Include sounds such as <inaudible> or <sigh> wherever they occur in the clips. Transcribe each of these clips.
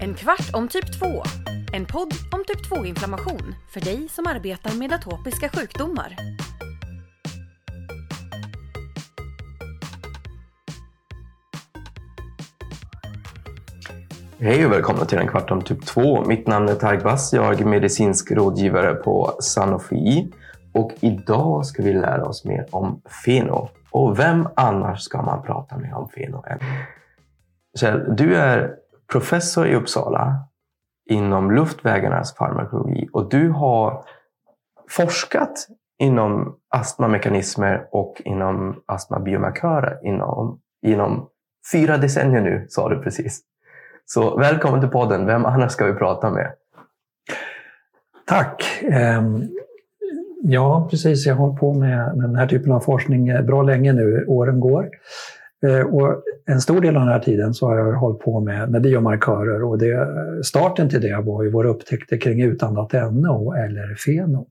En kvart om typ 2. En podd om typ 2-inflammation för dig som arbetar med atopiska sjukdomar. Hej och välkomna till en kvart om typ 2. Mitt namn är Tarek Bass. Jag är medicinsk rådgivare på Sanofi. Och idag ska vi lära oss mer om feno. Och vem annars ska man prata med om feno än? Kjell, du är professor i Uppsala inom luftvägarnas farmakologi och du har forskat inom astmamekanismer och inom astmabiomarkörer inom, inom fyra decennier nu, sa du precis. Så välkommen till podden. Vem annars ska vi prata med? Tack. Ehm, ja, precis. Jag har hållit på med den här typen av forskning eh, bra länge nu. Åren går. Eh, och en stor del av den här tiden så har jag hållit på med, med biomarkörer och det, starten till det var ju våra upptäckter kring utandat NO eller FENO.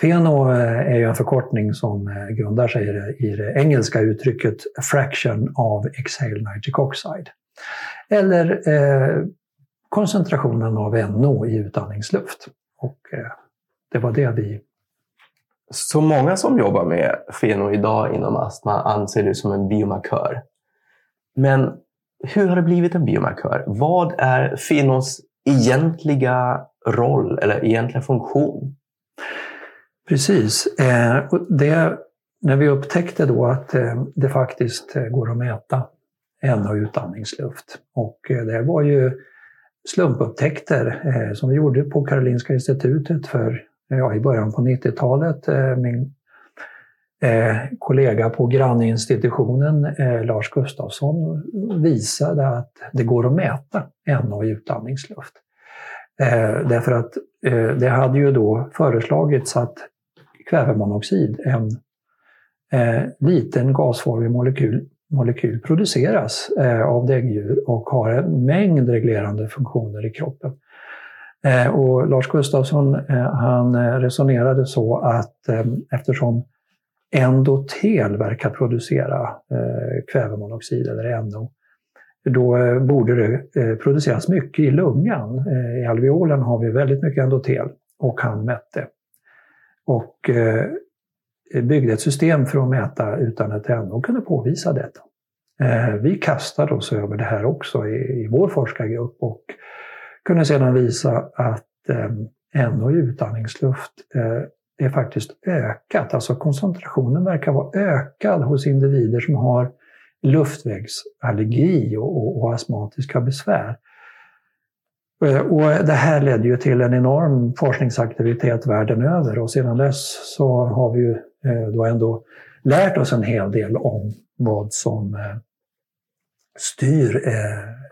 FENO eh, är ju en förkortning som eh, grundar sig i det engelska uttrycket fraction of exhaled nitric oxide. Eller eh, koncentrationen av NO i utandningsluft. Och eh, det var det vi så många som jobbar med feno idag inom astma anser det som en biomarkör. Men hur har det blivit en biomarkör? Vad är fenos egentliga roll eller egentliga funktion? Precis. Eh, det, när vi upptäckte då att eh, det faktiskt eh, går att mäta NO utandningsluft. Och det var ju slumpupptäckter som vi gjorde på Karolinska institutet för ja, i början på 90-talet. Eh, min eh, kollega på granninstitutionen, eh, Lars Gustafsson, visade att det går att mäta NO i utandningsluft. Eh, därför att eh, det hade ju då föreslagits att kvävemonoxid, en liten gasformig molekyl, molekyl produceras av däggdjur och har en mängd reglerande funktioner i kroppen. Eh, och Lars Gustafsson eh, han eh, resonerade så att eftersom endotel verkar producera kvävemonoxid eller NO, då borde det produceras mycket i lungan. I alveolen har vi väldigt mycket endotel och han mätte. Och byggde ett system för att mäta utan att NO kunde påvisa detta. Vi kastade oss över det här också i vår forskargrupp och kunde sedan visa att eh, NO i utandningsluft eh, är faktiskt ökat. Alltså koncentrationen verkar vara ökad hos individer som har luftvägsallergi och, och, och astmatiska besvär. Eh, och det här ledde ju till en enorm forskningsaktivitet världen över och sedan dess så har vi ju eh, då ändå lärt oss en hel del om vad som eh, styr eh,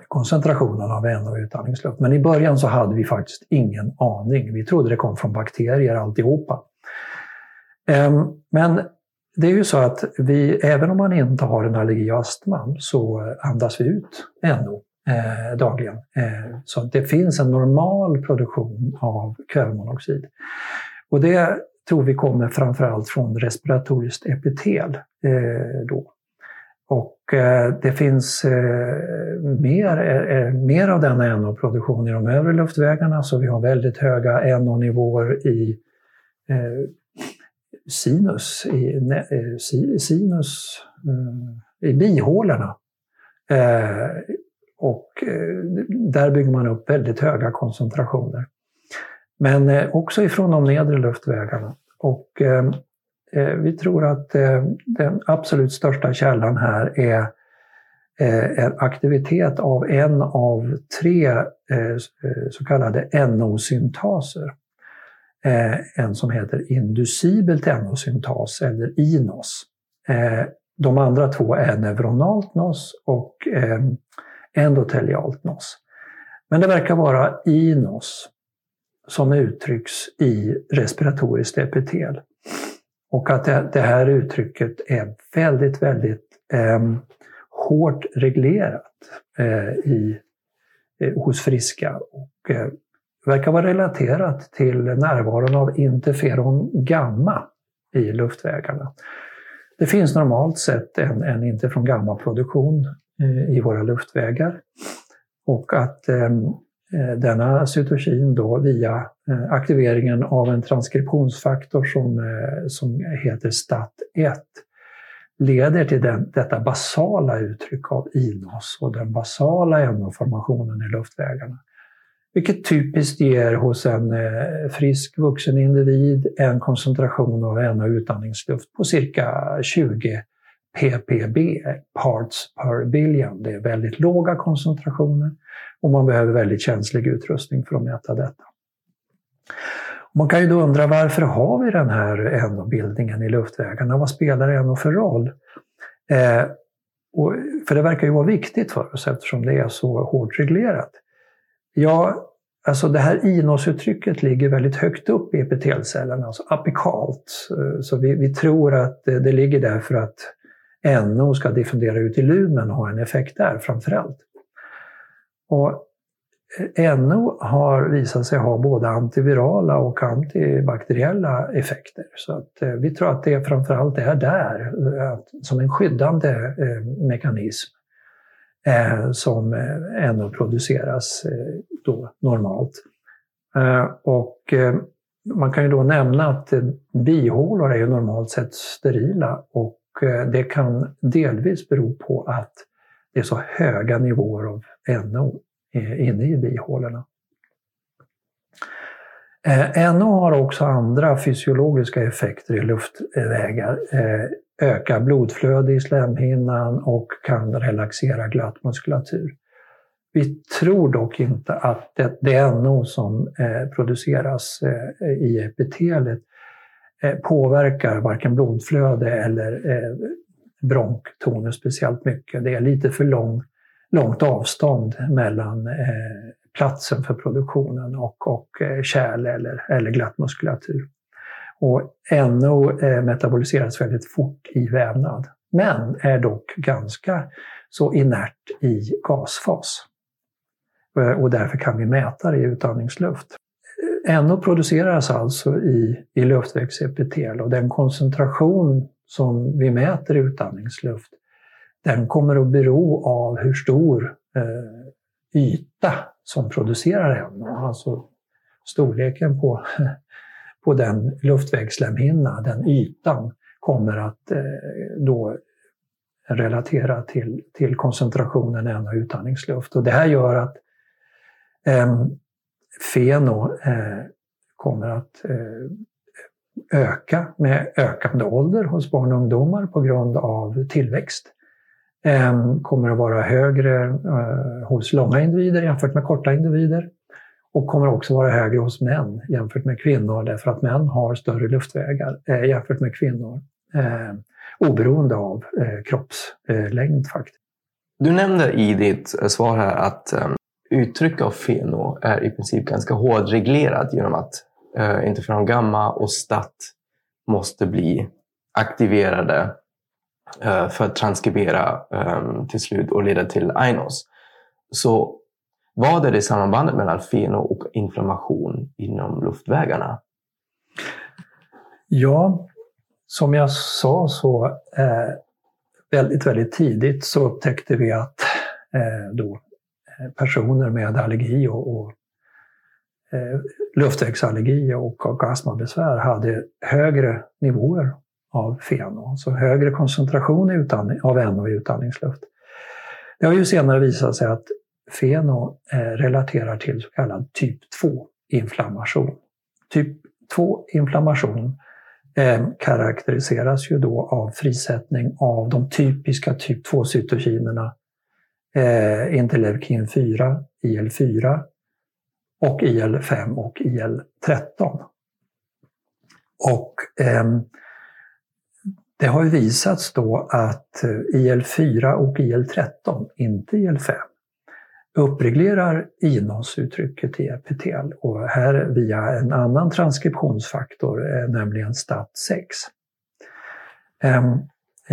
koncentrationen av NO och utandningsluft. Men i början så hade vi faktiskt ingen aning. Vi trodde det kom från bakterier alltihopa. Ehm, men det är ju så att vi, även om man inte har en allergi och astma, så eh, andas vi ut NO eh, dagligen. Eh, så det finns en normal produktion av kvävemonoxid. Och det tror vi kommer framförallt från respiratoriskt epitel. Eh, då. Och eh, det finns eh, mer, eh, mer av denna NO-produktion i de övre luftvägarna, så vi har väldigt höga NO-nivåer i sinus, i, sinus, i bihålorna. Och där bygger man upp väldigt höga koncentrationer. Men också ifrån de nedre luftvägarna. Och Eh, vi tror att eh, den absolut största källan här är eh, en aktivitet av en av tre så kallade NO-syntaser. En som heter inducibelt NO-syntas eller INOS. De andra två är neuronalt NOS och endotelialt NOS. Men det verkar vara INOS som uttrycks i respiratoriskt epitel. Och att det, det här uttrycket är väldigt, väldigt eh, hårt reglerat eh, i, eh, hos friska och eh, verkar vara relaterat till närvaron av interferon gamma i luftvägarna. Det finns normalt sett en, en interferon gamma-produktion eh, i våra luftvägar. Och att eh, Eh, denna cytokin då via eh, aktiveringen av en transkriptionsfaktor som, eh, som heter STAT1 leder till den, detta basala uttryck av inos och den basala NO-formationen i luftvägarna. Vilket typiskt ger hos en frisk vuxen individ en koncentration av NO utandningsluft på cirka 20 ppb, parts per billion. Det är väldigt låga koncentrationer och man behöver väldigt känslig utrustning för att mäta detta. Man kan ju då undra varför har vi den här NO-bildningen i luftvägarna? Vad spelar NO för roll? Eh, och, för det verkar ju vara viktigt för oss eftersom det är så hårt reglerat. Ja, alltså det här INOS-uttrycket ligger väldigt högt upp i epitelcellerna, alltså apikalt. Eh, så vi, vi tror att det, det, ligger där för att NO ska diffundera ut i lumen och ha en effekt där framförallt. Och eh, NO har visat sig ha både antivirala och antibakteriella effekter. Så att, eh, vi tror att det framförallt är där, eh, som en skyddande mekanism, som NO produceras då normalt. Och man kan ju då nämna att bihålor är ju normalt sett sterila och Eh, det kan delvis bero på att det är så höga nivåer av NO eh, inne i bihålorna. Eh, NO har också andra fysiologiska effekter i luftvägar. Ökar blodflöde i slemhinnan och kan relaxera glatt muskulatur. Vi tror dock inte att det, det NO som produceras i epitelet Eh, påverkar varken blodflöde eller eh, bronktonus speciellt mycket. Det är lite för lång långt avstånd mellan eh, platsen för produktionen och, och eh, kärl eller, eller glatt muskulatur. Och NO eh, metaboliseras väldigt fort i vävnad, men är dock ganska så inert i gasfas. Eh, och därför kan vi mäta det i utandningsluft. NO produceras alltså i, i luftvägsepitel och den koncentration som vi mäter i utandningsluft den kommer att bero av hur stor eh, yta som producerar NO. Alltså storleken på, <laughs> på den luftvägsslemhinna, den ytan, kommer att eh, då relatera till, till koncentrationen NO utandningsluft. Och det här gör att eh, feno eh, kommer att eh, öka med ökande ålder hos barn och ungdomar på grund av tillväxt kommer att vara högre eh, hos långa individer jämfört med korta individer och kommer också vara högre hos män jämfört med kvinnor därför att män har större luftvägar eh, jämfört med kvinnor. Eh, oberoende av eh, kroppslängd faktiskt. Du nämnde i ditt eh, svar här att eh, uttryck av feno är i princip ganska hårdreglerat genom att eh, interferon gamma och stat måste bli aktiverade Eh, för att transkribera eh, till slut och leda till INOS. Så vad är det sambandet mellan feno och inflammation inom luftvägarna? Ja, som jag sa så eh, väldigt, väldigt tidigt så upptäckte vi att eh, då, personer med allergi och, och eh, luftvägsallergi och, och astmabesvär hade högre nivåer av feno, alltså högre koncentration av NO i utandningsluft. Det har ju senare visat sig att feno eh, relaterar till så kallad typ 2-inflammation. Typ 2-inflammation eh, karaktäriseras ju då av frisättning av de typiska typ 2-cytokinerna eh, interleukin 4, IL4 och IL5 och IL13. Och eh, det har visats då att eh, IL4 och IL13, inte IL5, uppreglerar INOS-uttrycket i epitel och här via en annan transkriptionsfaktor, eh, nämligen STAT6.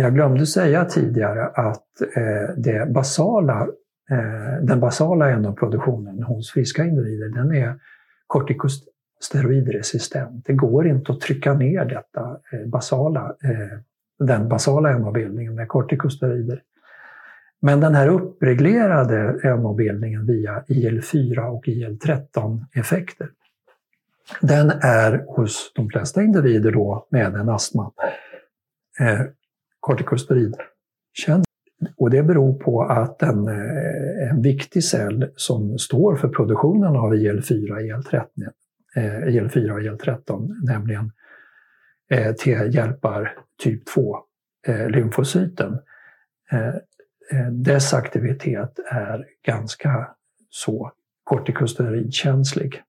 Jag glömde säga tidigare att eh, det basala, eh, den basala NO-produktionen hos friska individer den är kortikosteroidresistent. Det går inte att trycka ner detta eh, basala den basala NO-bildningen med kortikosteroider. Men den här uppreglerade NO-bildningen via IL-4 och IL-13-effekter, den är hos de flesta individer då med en astma eh. Och det beror på att en, eh, en viktig cell som står för produktionen av IL-4 IL-13, eh, IL-4 och IL-13, nämligen eh, T-hjälpar typ 2 eh, lymfocyten, eh, eh, dess aktivitet är ganska så kortikosteroidkänslig.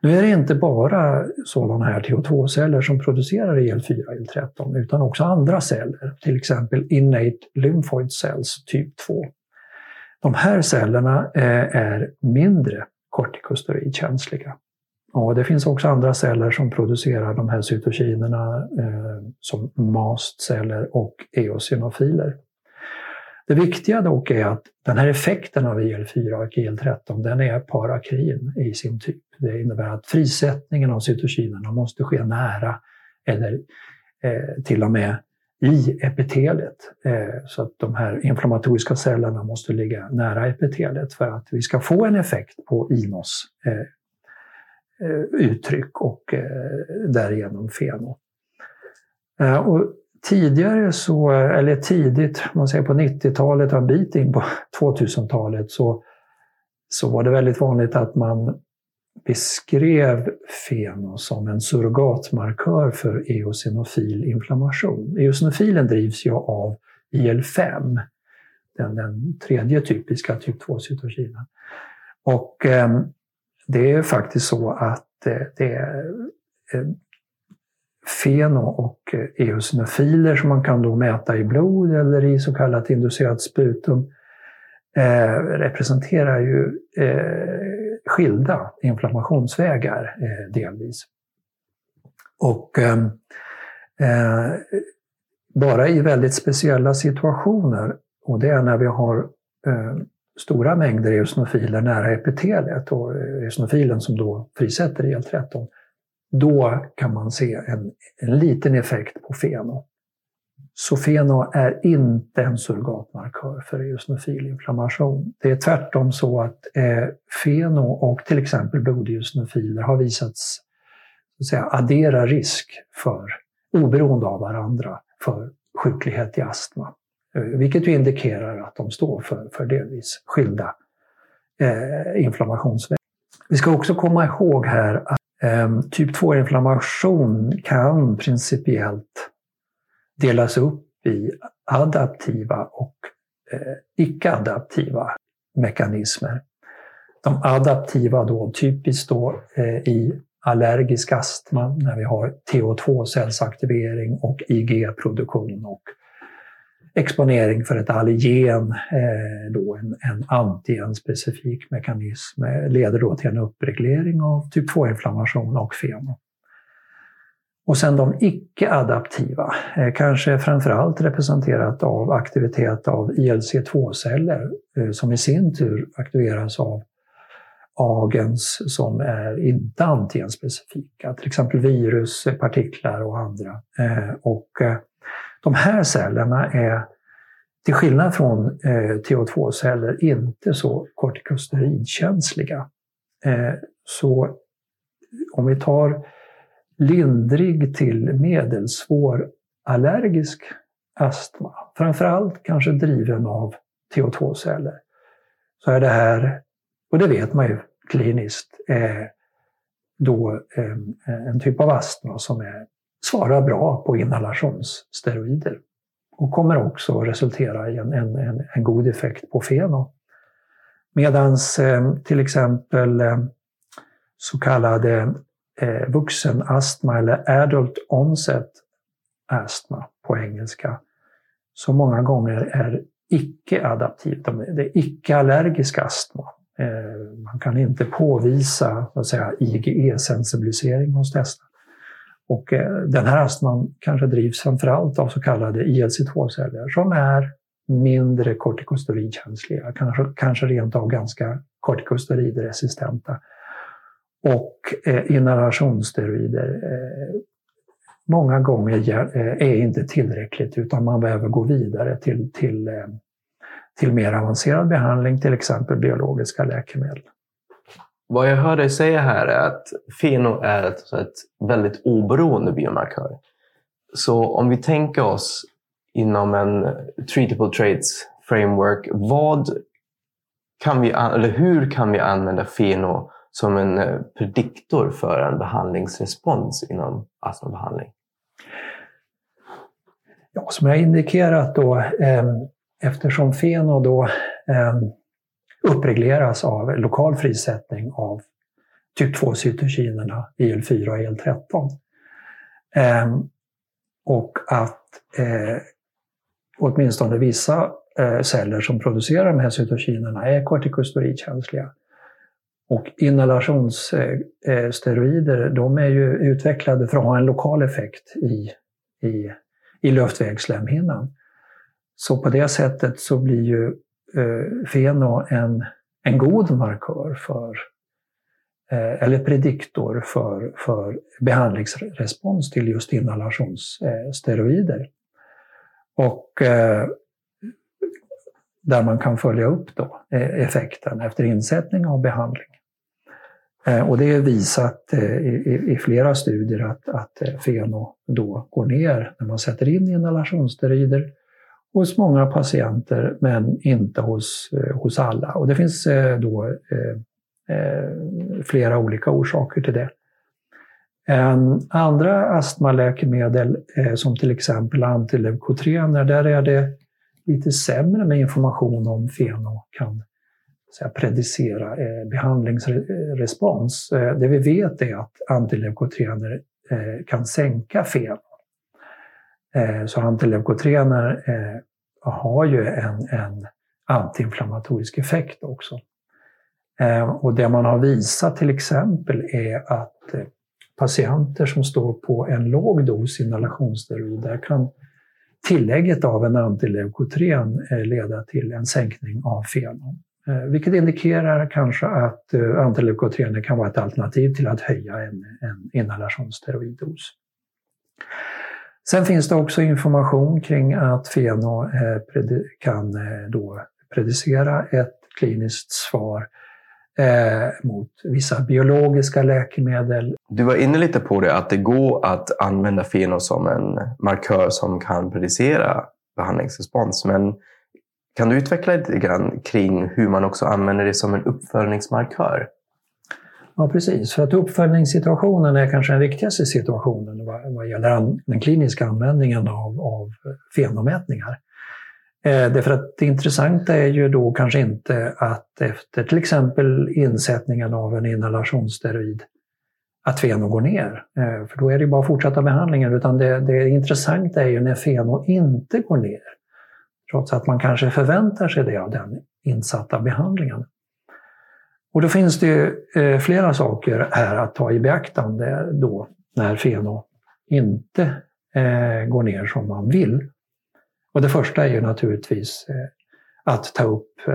Nu är det inte bara sådana här TH2-celler som producerar IL-4 och IL-13 utan också andra celler, till exempel innate lymphoid cells typ 2. De här cellerna eh, är mindre kortikosteroidkänsliga. Och det finns också andra celler som producerar de här cytokinerna eh, som mastceller och eosinofiler. Det viktiga dock är att den här effekten av IL-4 och IL-13 den är parakrin i sin typ. Det innebär att frisättningen av cytokinerna måste ske nära eller eh, till och med i epitelet. Eh, så att de här inflammatoriska cellerna måste ligga nära epitelet för att vi ska få en effekt på INOS eh, eh uttryck och eh, därigenom FENO. Eh, och tidigare så, eller tidigt, man säger på 90-talet och en bit in på 2000-talet så, så var det väldigt vanligt att man beskrev FeNO som en surrogatmarkör för eosinofil inflammation. Eosinofilen drivs ju av IL-5, den, den tredje typiska typ 2-cytokinen. Och eh, det är faktiskt så att eh, det är eh, feno och eh, eosinofiler som man kan då mäta i blod eller i så kallat inducerat sputum eh, representerar ju eh, skilda inflammationsvägar eh, delvis. Och eh, eh bara i väldigt speciella situationer, och det är när vi har eh, stora mängder eosinofiler nära epitelet och eh, eosinofilen som då frisätter IL-13, då kan man se en, en liten effekt på feno. Så feno är inte en surrogatmarkör för eosinofil inflammation. Det är tvärtom så att eh, feno och till exempel blodeosinofiler har visats så att säga, addera risk för, oberoende av varandra, för sjuklighet i astma. Eh, vilket ju indikerar att de står för, för delvis skilda eh, inflammationsvägar. Vi ska också komma ihåg här att Ehm, typ 2-inflammation kan principiellt delas upp i adaptiva och eh, icke-adaptiva mekanismer. De adaptiva då typiskt då eh, i allergisk astma när vi har TH2-cellsaktivering och IG-produktion och exponering för ett allergen, eh, då en, en antigen-specifik mekanism, eh, leder då till en uppreglering av typ 2-inflammation och feno. Och sen de icke-adaptiva, eh, kanske framförallt representerat av aktivitet av ILC2-celler som i sin tur aktiveras av agens som är inte antigenspecifika, till exempel virus, partiklar och andra. Och de här cellerna är till skillnad från eh, TH2-celler inte så kortikosteroidkänsliga. Eh, så om vi tar lindrig till medelsvår allergisk astma, framförallt kanske driven av TH2-celler, så är det här, och det vet man ju kliniskt, eh, då eh, en typ av astma som är svarar bra på inhalationssteroider och kommer också resultera i en, en, en, en god effekt på feno. Medan eh, till exempel eh, så kallade eh, vuxenastma eller adult onset astma på engelska, som många gånger är icke-adaptiv. Det är icke-allergisk astma. Eh, man kan inte påvisa IgE-sensibilisering hos dessa. Och eh, den här astman kanske drivs framförallt av så kallade ILC2-celler som är mindre kortikosteroidkänsliga, kanske, kanske rent av ganska kortikosteroidresistenta. Och eh, inhalationssteroider eh, många gånger eh, är inte tillräckligt utan man behöver gå vidare till, till eh, till mer avancerad behandling, till exempel biologiska läkemedel. Vad jag hör dig säga här är att feno är ett, ett väldigt oberoende biomarkör. Så om vi tänker oss inom en treatable traits framework, vad kan vi, eller hur kan vi använda feno som en eh, prediktor för en behandlingsrespons inom astmabehandling? Ja, som jag indikerat då, eh, eftersom feno då eh, uppregleras av lokal frisättning av typ 2-cytokinerna IL-4 och IL-13. Eh, och att eh, åtminstone vissa eh, celler som producerar de här cytokinerna är kortikosteroidkänsliga. Och inhalationssteroider eh, eh, de är ju utvecklade för att ha en lokal effekt i, i, i luftvägsslemhinnan. Så på det sättet så blir ju eh, feno en, en god markör för, eh, eller prediktor för, för behandlingsrespons till just inhalationssteroider. Och eh, där man kan följa upp då eh, effekten efter insättning av behandling. Eh, och det är visat eh, i, i flera studier att, att eh, feno då går ner när man sätter in inhalationssteroider hos många patienter men inte hos, eh, hos alla. Och det finns eh, då eh, flera olika orsaker till det. Andra astmaläkemedel som till exempel antileukotrener, där är det lite sämre med information om feno kan säga, predicera behandlingsrespons. Det vi vet är att antileukotrener kan sänka feno. Eh, så antileukotrener eh, har ju en, en antiinflammatorisk effekt också. Eh, och det man har visat till exempel är att eh, patienter som står på en låg dos inhalationssteroid, där kan tillägget av en antileukotren eh, leda till en sänkning av fenan. Eh, vilket indikerar kanske att eh, antileukotrener kan vara ett alternativ till att höja en, en inhalationssteroiddos. Sen finns det också information kring att feno eh, kan eh, då predicera ett kliniskt svar eh, mot vissa biologiska läkemedel. Du var inne lite på det, att det går att använda feno som en markör som kan predicera behandlingsrespons. Men kan du utveckla lite grann kring hur man också använder det som en uppföljningsmarkör? Ja, precis. För att uppföljningssituationen är kanske den viktigaste situationen vad, gäller den kliniska användningen av, av fenomätningar. Eh, därför att det intressanta är ju då kanske inte att efter till exempel insättningen av en inhalationssteroid att feno går ner. Eh, för då är det bara att fortsätta behandlingen. Utan det, det intressanta är ju när feno inte går ner. Trots att man kanske förväntar sig det av den insatta behandlingen. Och då finns det eh, flera saker här att ta i beaktande då när feno inte eh, går ner som man vill. Och det första är ju naturligtvis eh, att ta upp eh,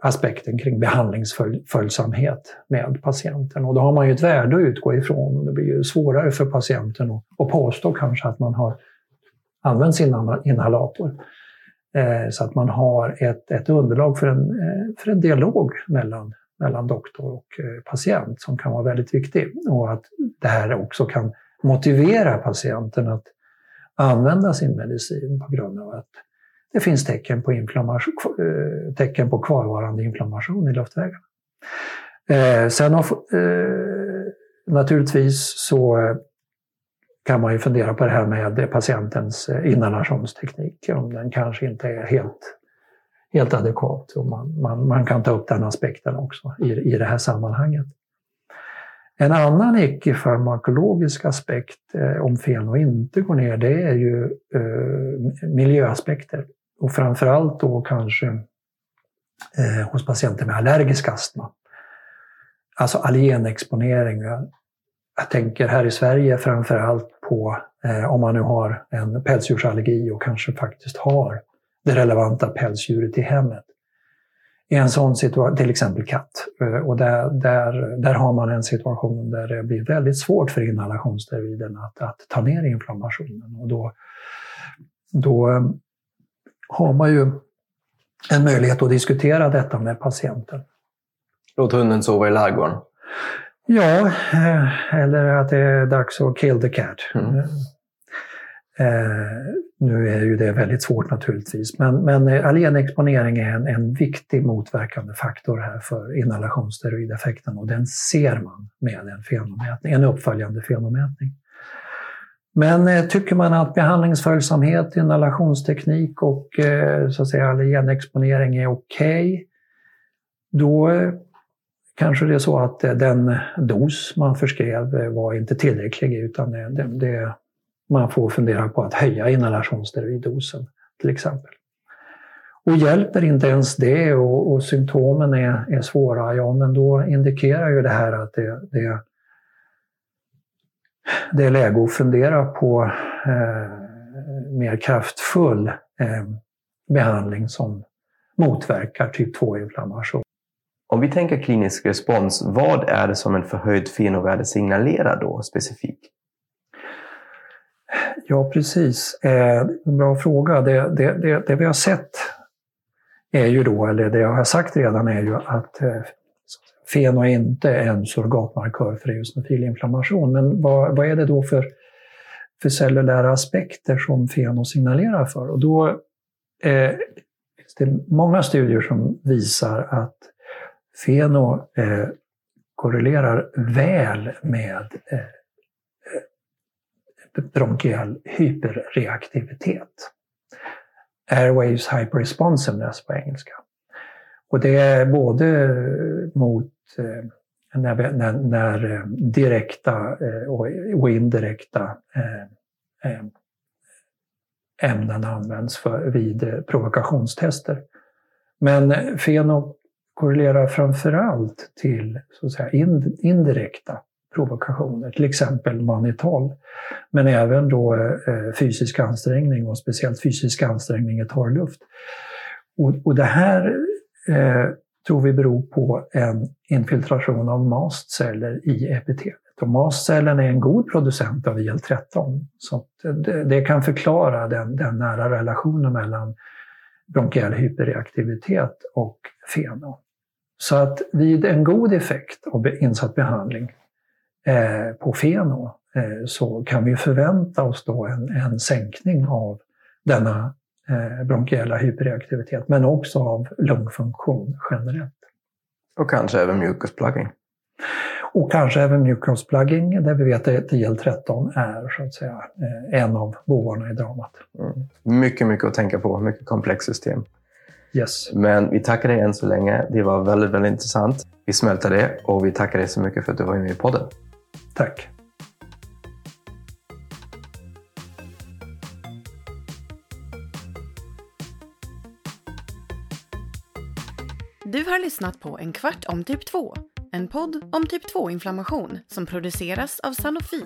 aspekten kring behandlingsföljsamhet med patienten. Och då har man ju ett värde att utgå ifrån och det blir ju svårare för patienten att påstå kanske att man har använt sin inhalator. Eh, så att man har ett, ett underlag för en, eh, för en dialog mellan, mellan doktor och eh, patient som kan vara väldigt viktig. Och att det här också kan motivera patienten att använda sin medicin på grund av att det finns tecken på, inflammation, eh, tecken på kvarvarande inflammation i luftvägarna. Eh, sen eh, naturligtvis så eh, kan man ju fundera på det här med patientens inhalationsteknik, om den kanske inte är helt, helt adekvat. Och man, man, man kan ta upp den aspekten också i, i det här sammanhanget. En annan icke-farmakologisk aspekt eh, om feno inte går ner, det är ju eh, miljöaspekter. Och framförallt då kanske eh, hos patienter med allergisk astma. Alltså alienexponering. Jag tänker här i Sverige framförallt på eh, om man nu har en pälsdjursallergi och kanske faktiskt har det relevanta pälsdjuret i hemmet i en sån situation, till exempel katt. Eh, och där, där, där har man en situation där det blir väldigt svårt för inhalationssteroiden att, att ta ner inflammationen. Och då, då eh, har man ju en möjlighet att diskutera detta med patienten. Låt hunden sova i ladugården. Ja, eh, eller att det är dags att kill the cat. Mm. Eh, nu är ju det väldigt svårt naturligtvis, men, men eh, allergenexponering är en, en viktig motverkande faktor här för inhalationssteroideffekten och den ser man med en, fenomätning, en uppföljande fenomätning. Men eh, tycker man att behandlingsföljsamhet, inhalationsteknik och eh, så att säga allergenexponering är okej, okay, då eh, kanske det är så att eh, den dos man förskrev eh, var inte tillräcklig utan eh, det, det man får fundera på att höja inhalationssteroiddosen till exempel. Och hjälper inte ens det och, och symptomen är, är, svåra, ja men då indikerar ju det här att det, det, det är läge att fundera på eh, mer kraftfull eh, behandling som motverkar typ 2-inflammation. Om vi tänker klinisk respons, vad är det som en förhöjd fenovärde signalerar då specifikt? Ja, precis. Eh, bra fråga. Det, det, det, det, vi har sett är ju då, eller det jag har sagt redan är ju att eh, feno är inte en surrogatmarkör för eosinofilinflammation. Men vad, vad är det då för, för cellulära aspekter som feno signalerar för? Och då eh, finns det många studier som visar att feno eh, korrelerar väl med eh, bronkial hyperreaktivitet. Airwaves hyperresponsiveness på engelska. Och det är både mot eh, när, när, när direkta eh, och indirekta ämnen används för, vid provokationstester. Men feno korrelerar framförallt till så att säga, indirekta provokationer, till exempel manital, Men även då eh, fysisk ansträngning och speciellt fysisk ansträngning i torr luft. Och, och det här eh, tror vi beror på en infiltration av mastceller i epitelet. Och mastcellen är en god producent av IL-13. Så det, det, kan förklara den, den nära relationen mellan bronkiell hyperreaktivitet och fenon. Så att vid en god effekt av insatt behandling Eh, på feno eh, så kan vi förvänta oss då en, en sänkning av denna eh, bronkiella hyperreaktivitet men också av lungfunktion generellt. Och kanske även mucusplugging? Och kanske även mucusplugging där vi vet att IL-13 är så att säga en av bovarna i dramat. Mm. Mycket, mycket att tänka på, mycket komplext system. Yes. Men vi tackar dig än så länge. Det var väldigt, väldigt intressant. Vi smälter det och vi tackar dig så mycket för att du var med i podden. Tack. Du har lyssnat på En kvart om typ 2. En podd om typ 2-inflammation som produceras av Sanofi.